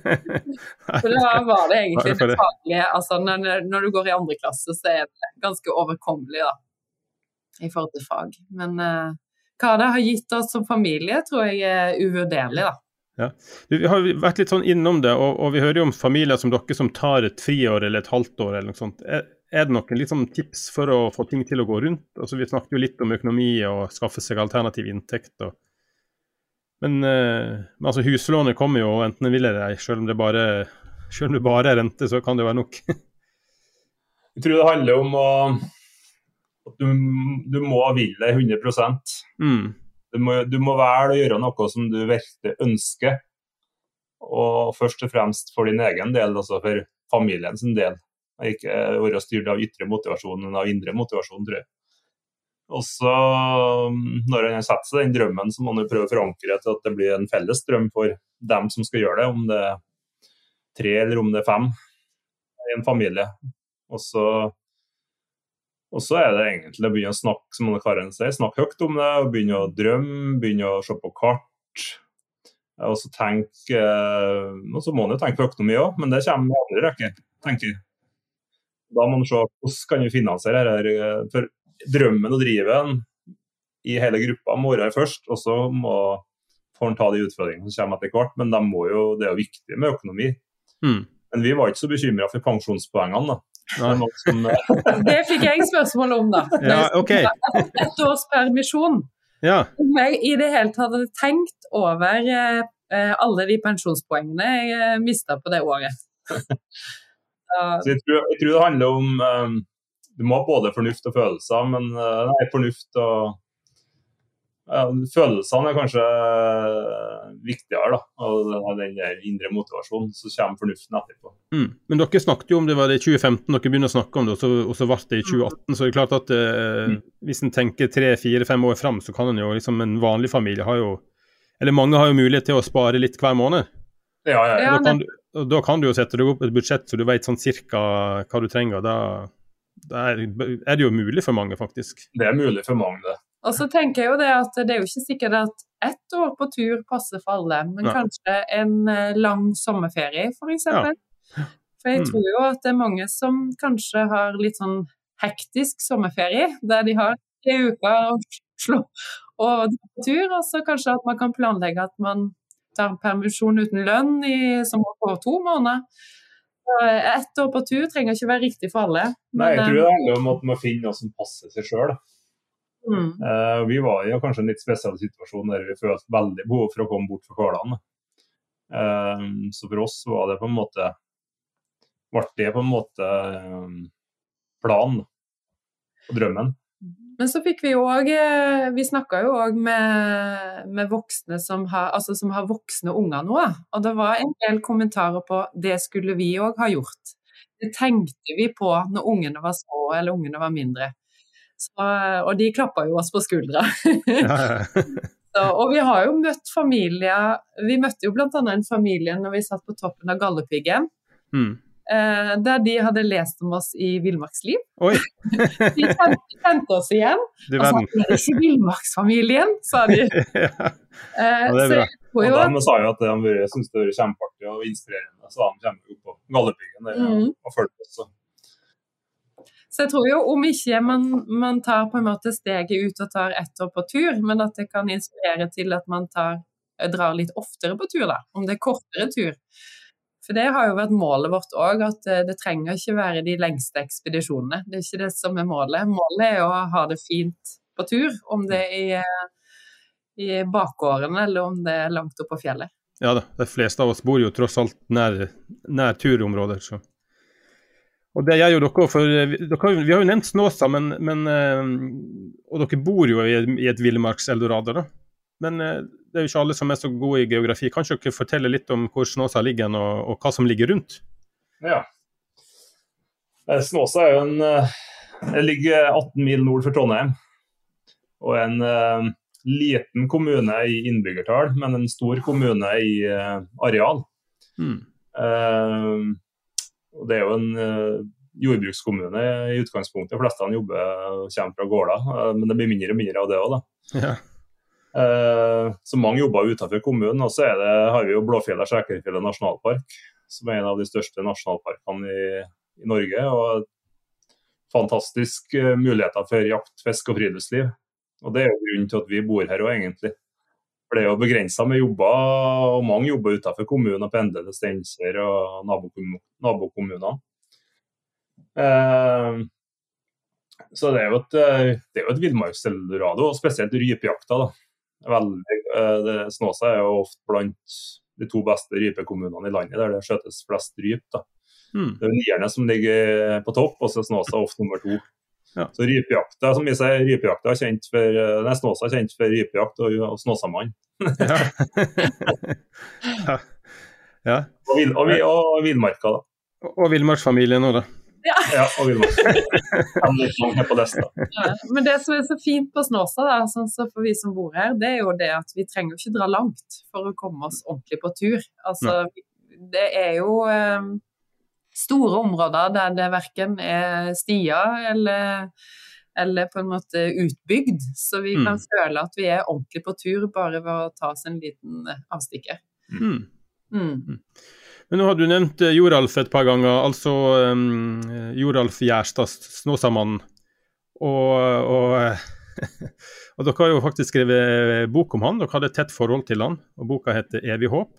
For da var det egentlig det. faglige Altså når, når du går i andre klasse, så er det ganske overkommelig, da. I forhold til fag. Men eh, hva det har gitt oss som familie, tror jeg er uvurderlig, da. Ja. Vi har vært litt sånn innom det, og, og vi hører jo om familier som dere som tar et friår eller et halvt år eller noe sånt. Er, er det noen liksom tips for å få ting til å gå rundt? Altså, Vi snakket jo litt om økonomi og skaffe seg alternativ inntekt. Og... Men, eh, men altså, huslånet kommer jo enten en vil eller ei. Selv om det bare, selv om det bare er rente, så kan det være nok. jeg tror det handler om å du, du må ville 100 mm. du må, du må velge å gjøre noe som du virkelig ønsker. Og først og fremst for din egen del, altså for familien sin del. Ikke være styrt av ytre motivasjon, men av indre motivasjon, tror jeg. Og så, når han har satt seg den drømmen, så må han prøve å forankre til at det blir en felles drøm for dem som skal gjøre det, om det er tre eller om det er fem i en familie. Og så, og så er det egentlig å begynne å snakke som Anne Karen sier, snakke høyt om det, og begynne å drømme, begynne å se på kart. Og så tenke, eh, og så må man jo tenke på økonomi òg, men det kommer i andre rekke, tenker jeg. Da må man se hvordan kan vi finansiere dette. her, For drømmen og driven i hele gruppa må være først, og så må får han ta de utfordringene som kommer etter hvert. Men de jo, det er jo viktig med økonomi. Mm. Men vi var ikke så bekymra for pensjonspoengene. da. Er som, eh, Det fikk jeg spørsmål om, da. Ja, OK. Et års permisjon. Ja. Om jeg i det hele tatt hadde tenkt over eh, eh, alle de pensjonspoengene jeg eh, mista på det året. Jeg tror, jeg tror det handler om um, Du må ha både fornuft og følelser, men uh, nei, fornuft og Følelsene er kanskje viktigere, da. Og ha den der indre motivasjonen. Så kommer fornuften etterpå. Mm. Men dere snakket jo om det var det i 2015 dere begynner å snakke om det, og så, ble det i 2018. Så det er klart at eh, Mm. hvis en tenker tre, fire, fem år fram, så kan en jo liksom En vanlig familie har jo Eller mange har jo mulighet til å spare litt hver måned. Ja, ja, ja. Da, kan du, da kan du jo sette deg opp et budsjett så du vet sånn cirka hva du trenger. Da, da er, er det jo mulig for mange, faktisk. Det er mulig for mange, det. Og så tenker jeg jo det at det er jo ikke sikkert at ett år på tur passer for alle, men Nei. kanskje en eh, lang sommerferie, f.eks. Ja. For jeg Mm. tror jo at det er mange som kanskje har litt sånn hektisk sommerferie, der de har tre uker å slå og dra på tur, og så kanskje at man kan planlegge at man tar permisjon uten lønn i, som på to måneder. Ett år på tur trenger ikke være riktig for alle. Nei, jeg tror det handler om at man finner noe som passer seg sjøl. Mm. Uh, vi var i kanskje en litt spesiell situasjon der vi følte veldig behov for å komme bort fra hverdagen. Uh, så for oss var det på en måte ble det på en måte um, planen og drømmen. Men så fikk vi òg eh, Vi snakka jo òg med, med, voksne som har, altså som har voksne unger nå. Og det var en del kommentarer på det skulle vi òg ha gjort. Det tenkte vi på når ungene var små eller ungene var mindre. Så, og de klappa jo oss på skuldra. Så, og vi har jo møtt familier Vi møtte jo bl.a. en familie når vi satt på toppen av Galdhøpiggen. Mm. Eh, der de hadde lest om oss i Villmarksliv. de kjente oss igjen. Du og sa det er ikke Villmarksfamilien, sa de. ja. Eh, ja, det er bra. Og de sa jo at de syntes det var kjempeartig og inspirerende, så de kommer jo på Galdhøpiggen mm. og følger oss. Så jeg tror jo om ikke man, man, tar på en måte steget ut og tar ett år på tur, men at det kan inspirere til at man tar, drar litt oftere på tur, da. Om det er kortere tur. For det har jo vært målet vårt òg, at eh, det trenger ikke være de lengste ekspedisjonene. Det er ikke det som er målet. Målet er å ha det fint på tur, om det er i, eh, i bakgårdene eller om det er langt opp på fjellet. Ja da, de fleste av oss bor jo tross alt nær, nær turområder, så. Og det gjør jo dere, for eh, dere, Vi har jo nevnt Snåsa, men, men, og dere bor jo i, i et villmarks-eldorado. da. Men det er jo ikke alle som er så gode i geografi. Kan dere fortelle litt om hvor Snåsa ligger og, og hva som ligger rundt? Ja. Eh, Snåsa er jo en Jeg ligger 18 mil nord for Trondheim. Og en uh, liten kommune i innbyggertall, men en stor kommune i uh, areal. Mm. Uh, og det er jo en jordbrukskommune i utgangspunktet. De fleste jobber og kommer fra gårder, men det blir mindre og mindre av det òg. Ja. Uh, så mange jobber utenfor kommunen. Og så har vi jo Blåfjella-Skjækerfjellet nasjonalpark, som er en av de største nasjonalparkene i, i Norge. og Fantastiske uh, muligheter for jakt, fisk og friluftsliv. Og Det er jo grunnen til at vi bor her òg, egentlig. For Det er jo begrensa med jobber, og mange jobber utenfor kommunen og pendler til Steinkjer og nabokommuner. Uh, så det er jo et, det et villmarkseldorado, og spesielt rypejakta. da veldig, eh, det, Snåsa er jo ofte blant de to beste rypekommunene i landet, der det skjøtes flest ryp. da. Mm. Det er Nierne som ligger på topp, og så Snåsa ofte nummer to. Ja. Så rypejakta, som vi sier, rypejakta er kjent for, eh, nei, Snåsa er kjent for rypejakt og, og Snåsamann. ja. ja. Og, vil, og, og villmarka, da. Og villmarksfamilien òg, da. Ja. ja og ja, men det som er så fint på Snåsa, da, sånn så for vi som bor her, det er jo det at vi trenger ikke dra langt for å komme oss ordentlig på tur. Altså, det er jo um, store områder der det verken er stier eller, eller på en måte utbygd, så vi kan mm. føle at vi er ordentlig på tur bare ved å ta oss en liten avstikker. Mm. Mm. mm. Men nå har du nevnt eh, Joralf et par ganger, altså um, Joralf Gjerstad, Snåsamannen. Og, og, og, dere har jo faktisk skrevet bok om han, dere hadde et tett forhold til han, og boka heter 'Evig håp'.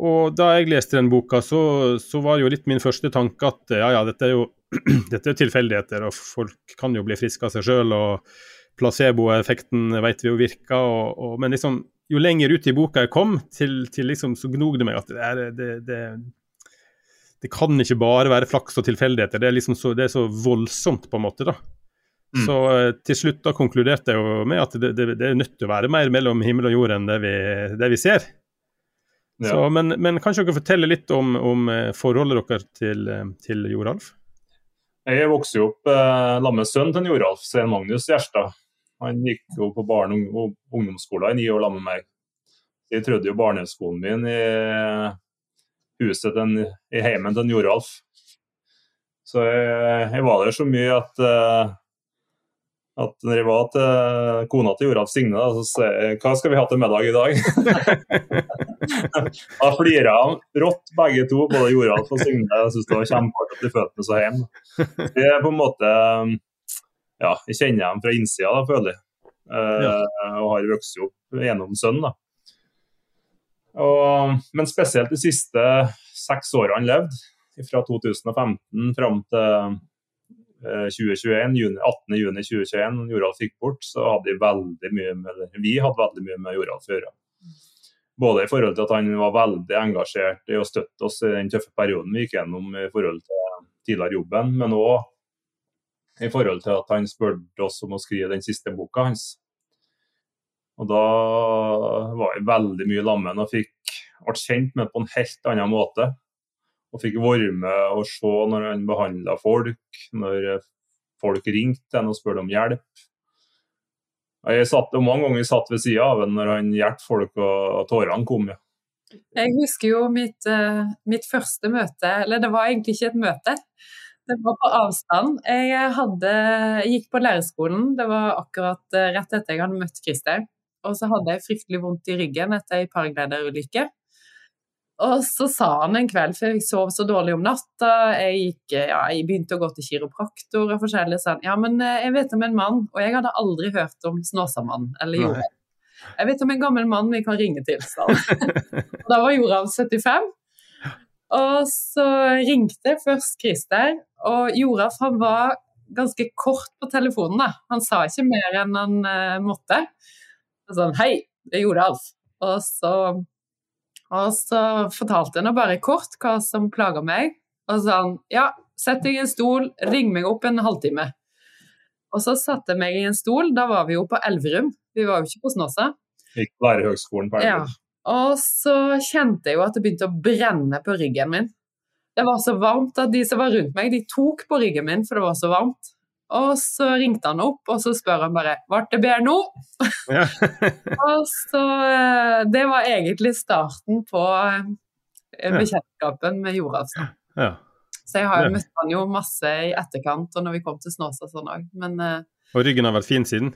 Og da jeg leste den boka, så, så var jo litt min første tanke at ja, ja, dette er jo dette er tilfeldigheter, og folk kan jo bli friske av seg sjøl, og placeboeffekten vet vi jo virker, og, og, men liksom jo lenger ut i boka jeg kom, til, til liksom, så gnog det meg at det, er, det, det, det, kan ikke bare være flaks og tilfeldigheter. Det er, liksom så, det er så voldsomt, på en måte. da. Mm. Så uh, til slutt da konkluderte jeg jo med at det, er nødt til å være mer mellom himmel og jord enn det vi, vi ser. Ja. Så, men, men kanskje dere forteller litt om, om eh, forholdet deres til, eh, til Joralf? Jeg vokste jo opp eh, sammen med sønnen til Joralf, Svein Magnus Gjerstad. Han gikk jo på barne- og ungdomsskolen i ni år sammen med meg. Jeg trodde jo barneskolen min i huset den, i heimen til Joralf. Så jeg, jeg, var der så mye at, at når jeg var til kona til Joralf Signe, så sa jeg hva skal vi ha til middag i dag? da flira de rått begge to, både Joralf og Signe. Jeg syns det var kjempeartig at de følte meg så hjemme. Det er på en måte ja, jeg kjenner dem fra innsida, da, føler jeg. Uh, ja. Og har vokst opp gjennom sønnen. da. Og, men spesielt de siste seks årene han levde, fra 2015 fram til 2021, juni, 18.6.2021, Joralf gikk bort, så hadde de veldig mye med vi hadde veldig mye med Joralf å gjøre. Både i forhold til at han var veldig engasjert i å støtte oss i den tøffe perioden vi gikk gjennom i forhold til tidligere jobben, men òg i forhold til at han spurte oss om å skrive den siste boka hans. Og Da var jeg veldig mye lammen og fikk, ble kjent med på en helt annen måte. Og fikk være med og se når han behandla folk, når folk ringte og spurte om hjelp. Jeg satt mange ganger satt ved sida av ham når han hjalp folk og tårene kom. Ja. Jeg husker jo mitt, uh, mitt, første møte, eller det var egentlig ikke et møte. Det var på avstand. Jeg hadde, gikk på lærerskolen, det var akkurat uh, rett etter jeg hadde møtt Christer. Og så hadde jeg fryktelig vondt i ryggen etter ei paragliderulykke. Og så sa han en kveld, for jeg sov så dårlig om natta, jeg, gikk, ja, jeg begynte å gå til kiropraktor og forskjellig sånn. Ja, men eh, jeg vet om en mann, og jeg hadde aldri hørt om Snåsamannen eller Jorda. Jeg vet om en gammel mann vi kan ringe til, sa da var Jorda 75. Og så ringte først Christer, og Joraf han var ganske kort på telefonen. da. Han sa ikke mer enn han uh, måtte. Sånn Hei, det gjorde Alf'. Og så og så fortalte jeg nå bare kort hva som plaga meg. Og så sa han ja, sett deg i en stol, ring meg opp en halvtime. Og så satte jeg meg i en stol, da var vi jo på Elverum, vi var jo ikke på Snåsa. Gikk lærerhøgskolen på Elverum. Ja. Og så kjente jeg jo at det begynte å brenne på ryggen min. Det var så varmt at de som var rundt meg, de tok på ryggen min, for det var så varmt. Og så ringte han opp, og så spør han bare 'Ble det bedre nå?' Ja. og så eh, Det var egentlig starten på eh, bekjentskapen med jordavstand. Ja. Så jeg har jo møtt han jo masse i etterkant, og når vi kom til Snåsa sånn òg, men uh, Og ryggen har vært fin siden?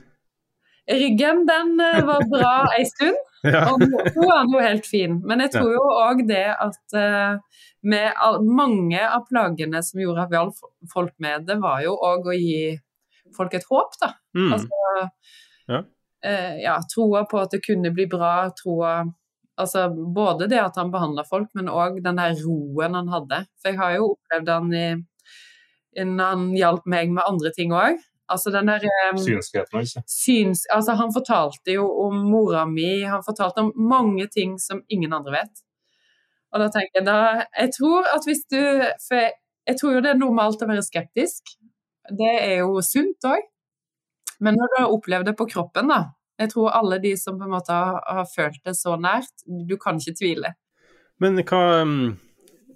Ryggen den var bra ei stund, ja. og nå er jo helt fin. Men jeg tror jo òg det at uh, med mange av plagene som gjorde hjalp folk med, det var jo òg å gi folk et håp, da. Mm. Altså ja. Eh, ja, troa på at det kunne bli bra, troa Altså både det at han behandla folk, men òg den der roen han hadde. For jeg har jo opplevd han i han hjalp meg med andre ting òg. Altså den der um, Synsheten, hans. Syns, altså han fortalte jo om mora mi, han fortalte om mange ting som ingen andre vet. Og da tenker jeg da Jeg tror at hvis du For jeg tror jo det er normalt å være skeptisk. Det er jo sunt òg. Men når du har opplevd det på kroppen, da Jeg tror alle de som på en måte har, har følt det så nært, du kan ikke tvile. Men hva,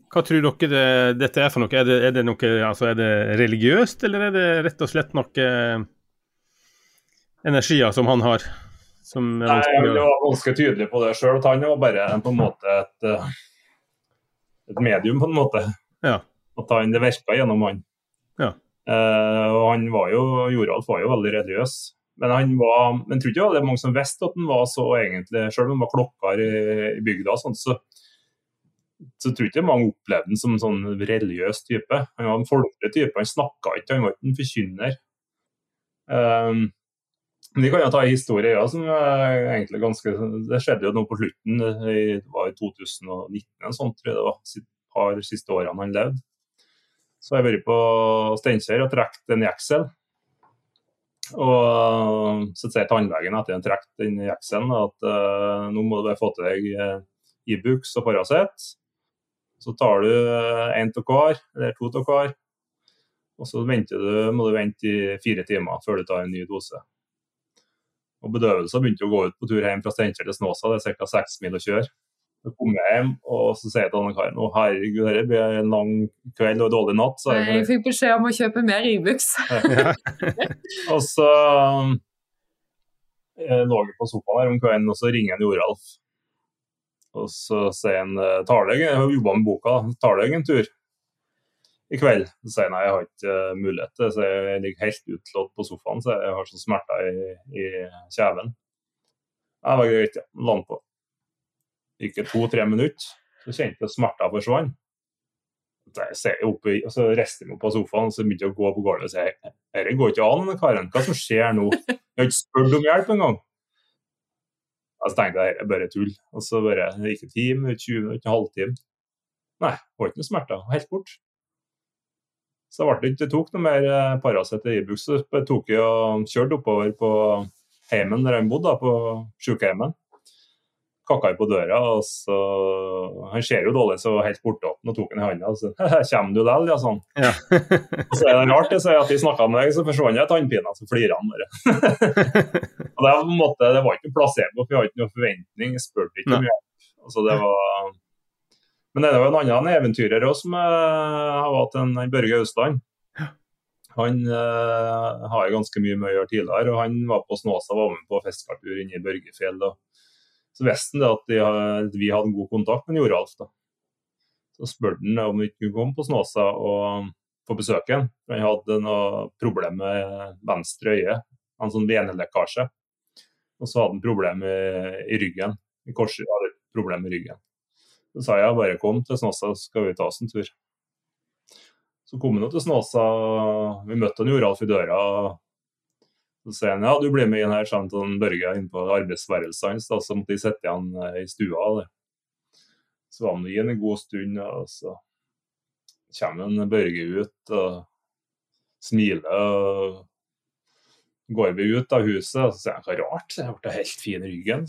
hva tror dere det, dette er for noe? Er det, er det noe altså er det religiøst, eller er det rett og slett noe energier som han har? Som Nei, jeg var ganske tydelig på det sjøl. Han var bare på en måte et et medium, på en måte. Ja. At han, det virka gjennom han. Ja. Eh, og han var jo, Joralf var jo veldig religiøs. Men han var, men tror ikke det var mange som visste at han var så egentlig, selv om han var klokker i, i bygda, sånn, så, så tror ikke mange opplevde han som en sånn religiøs type. Han var en folkelig type, han snakka ikke, han var ikke en forkynner. Um, men Vi kan jo ta en historie ja, som er egentlig ganske Det skjedde jo nå på slutten, det var i 2019 en sånn, tror jeg det var. Et par siste årene han levde. Så har jeg vært på Steinkjer og trukket en jeksel. Og så sier tannlegen etter han trukket den jekselen at uh, nå må du få til deg Ibux e og Paracet. Så tar du én av hver, eller to av hver. Og så du, må du vente i fire timer før du tar en ny dose. Og bedøvelsen begynte å gå ut på tur hjem fra Steinkjer til Snåsa, det er ca. seks mil å kjøre. Så kom jeg hjem og så sier jeg til karen å herregud, dette blir en lang kveld og en dårlig natt. Så jeg, jeg fikk beskjed om å kjøpe mer Ibux. og så jeg lå jeg på sofaen her om kvelden, og så ringer en Joralf. Og så sier deg, jeg har jobba med boka, tar deg en tur i kveld. Så sier nei, jeg har ikke uh, mulighet til det. Jeg ligger helt utslått på sofaen, så jeg har sånn smerter i, i kjeven. Det var greit, ja. La på. Gikk to-tre minutter, så kjente jeg smerter forsvant. Så jeg oppe, og så rister jeg meg på sofaen og så begynte jeg å gå på gulvet og si dette går ikke an, karen. Hva som skjer nå? Jeg har ikke spurt om hjelp engang. Så tenkte jeg det er bare tull. Og så bare ikke time, 20 minutter, en halvtime. Nei, det var ikke noe smerter. Helt bort. Så det, ikke, det tok noe mer eh, Paracet og Ibux. Så tok jeg og kjørte oppover på heimen der han bodde, på sykehjemmet kakka på døra, og så Han ser jo dårlig, så helt bortåpen og tok han i hånda. Og så 'Kommer du likevel?' Ja, sånn. Ja. og så er det rart jeg sier at de snakka med deg, så forsvant jeg tannpina, så flirer han bare. og det, var måte, det var ikke placebo, for jeg hadde ikke noe forventning. Jeg spurte ikke om hjelp. Altså, det var... Men det er jo en annen eventyrer også, som har hatt en Børge Austland. Han uh, har jo ganske mye med å gjøre tidligere, og han var på Snåsa og var med på festkartur inne i Børgefjell. og så det at, de, vi hadde god kontakt med Joralf. Så spurte han om vi kunne komme på Snåsa og få besøke ham. Han hadde noe problem med venstre øye, en sånn venelekkasje. Og så hadde han problem i, ryggen. I korset hadde han problem med ryggen. Så sa jeg bare kom til Snåsa, så skal vi ta oss en tur. Så kom han til Snåsa, vi møtte han Joralf i døra. Så sier han ja, du blir med inn her, sammen med Børge inn på arbeidsværelset hans. Så måtte de sette han eh, i stua. Det. Så var han igjen en god stund, og så kommer en Børge ut og smiler. og Går vi ut av huset, og så sier han hva rart, jeg ble helt fin i ryggen.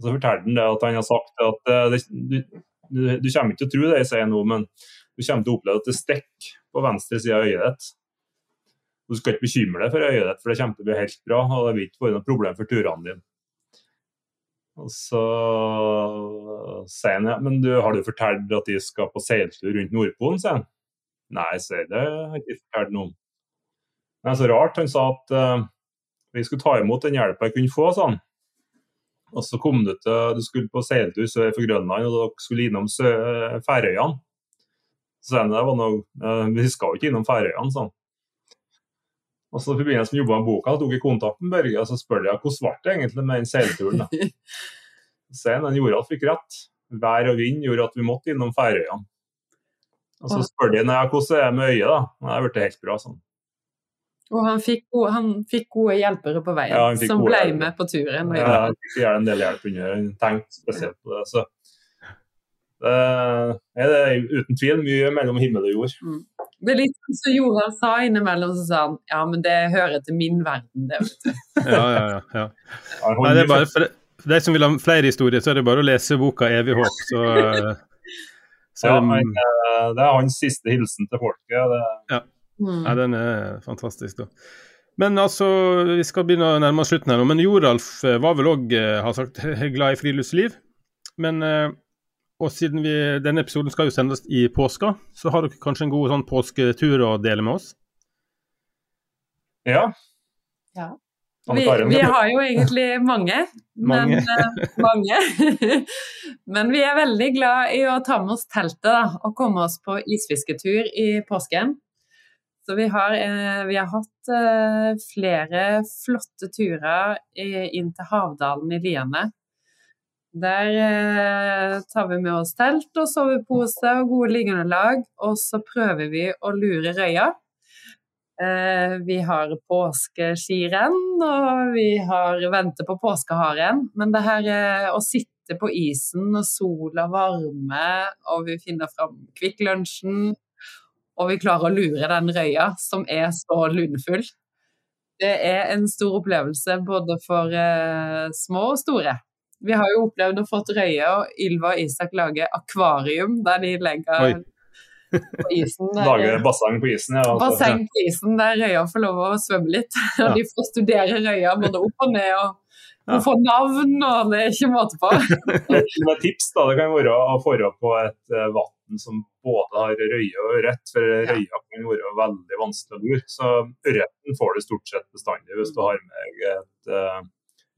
Så forteller han det at han har sagt at eh, det, du, du, du, kommer ikke til å tro det jeg sier nå, men du kommer til å oppleve at det stikker på venstre side av øyet ditt. Du skal ikke bekymre deg for øyet ditt, for det kommer til å bli helt bra. og Det vil ikke være noe problem for turene dine. Og så sier han ja, men du, har du fortalt at de skal på seiltur rundt Nordpolen, sier han. Nei, sier det har jeg ikke fortalt noe om. Det er så rart. Han sa at uh, vi skulle ta imot den hjelpa jeg kunne få, sånn. Og så kom du til Du skulle på seiltur sør for Grønland, og dere skulle innom Færøyene. Så sa han det var noe, uh, vi skal jo ikke innom Færøyene, sånn. Og så I forbindelse med jobba med boka tok jeg kontakt med Børge og så spør jeg hvordan ble det egentlig med den seilturen. Sen den gjorde at vi fikk rett. Vær og vind gjorde at vi måtte innom Færøyene. Og så spør de hvordan er det med øyet. da. Det har blitt helt bra. sånn. Og han fikk, gode, han fikk gode hjelpere på veien, ja, som ble hjelper. med på turen. Ja, han fikk gjerne en del hjelp under. Han tenkte spesielt på det. Så det er uten tvil mye mellom himmel og jord. Mm. Det er litt sånn som Joralf sa innimellom, så sa han ja, men det hører til min verden, det, vet du. ja, ja, ja. ja. Nei, det er bare for, de som vil ha flere historier, så er det bare å lese boka 'Evig håp'. Så, så ja, men, eh, det er hans siste hilsen til folket. Det... Ja. Mm. ja, den er fantastisk, da. Men altså, vi skal begynne å nærme oss slutten her nå. Men Joralf eh, var vel òg, eh, har sagt, glad i friluftsliv. Men og siden vi, denne episoden skal jo sendes i påska, så har dere kanskje en god sånn påsketur å dele med oss? Ja. ja. Vi, vi, har jo egentlig mange. Mange. Men, uh, mange. men vi er veldig glad i å ta med oss teltet da, og komme oss på isfisketur i påsken. Så vi har, uh, vi har hatt uh, flere flotte turer inn til Havdalen i Liene der eh, tar vi med oss telt og sovepose og gode liggeunderlag, og så prøver vi å lure røya. Eh, vi har påskeskirenn, og vi har venter på påskeharen. Men det her eh, å sitte på isen og sola varme, og vi finner fram Kvikk Lunsjen, og vi klarer å lure den røya som er så lunefull. Det er en stor opplevelse både for eh, små og store. Vi har jo opplevd å fått Røye og Ylva og Isak lage akvarium der de legger Oi. på isen. Lage basseng på isen, ja. Altså. Basseng på isen der røya får lov å svømme litt. Ja. de får studere røya både opp og ned. og hun ja. får navn, og det er ikke måte på. Et tips da, det kan være å få på et uh, vann som både har røye og ørret. For røya kan være veldig vanskelig å lure. Så ørreten får du stort sett bestandig hvis du har med et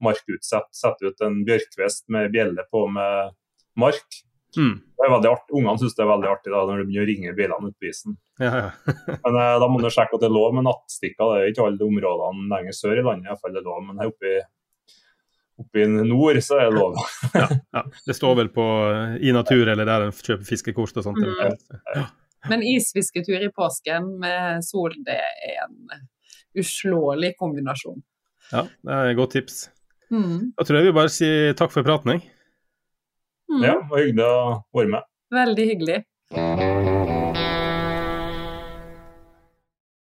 markutsett. Sette ut en bjørkvest med bjelle på med mark. Mm. Det er veldig artig. Ungene syns det er veldig artig da, når de begynner å ringe bilene ute på isen. Ja, ja. men eh, da må du sjekke at det er lov med nattstikker. Det er ikke alle områdene lenger sør i landet iallfall det er lov, men her oppe i, oppe i nord så er det lov. ja, ja, Det står vel på eh, i natur eller der en kjøper fiskekort og sånt. Mm. Men isfisketur i påsken med sol, det er en uslåelig kombinasjon. Ja, det er et godt tips. Mm. Da tror jeg vi bare sier takk for praten, jeg. Mm. Ja, det var hyggelig å være med. Veldig hyggelig.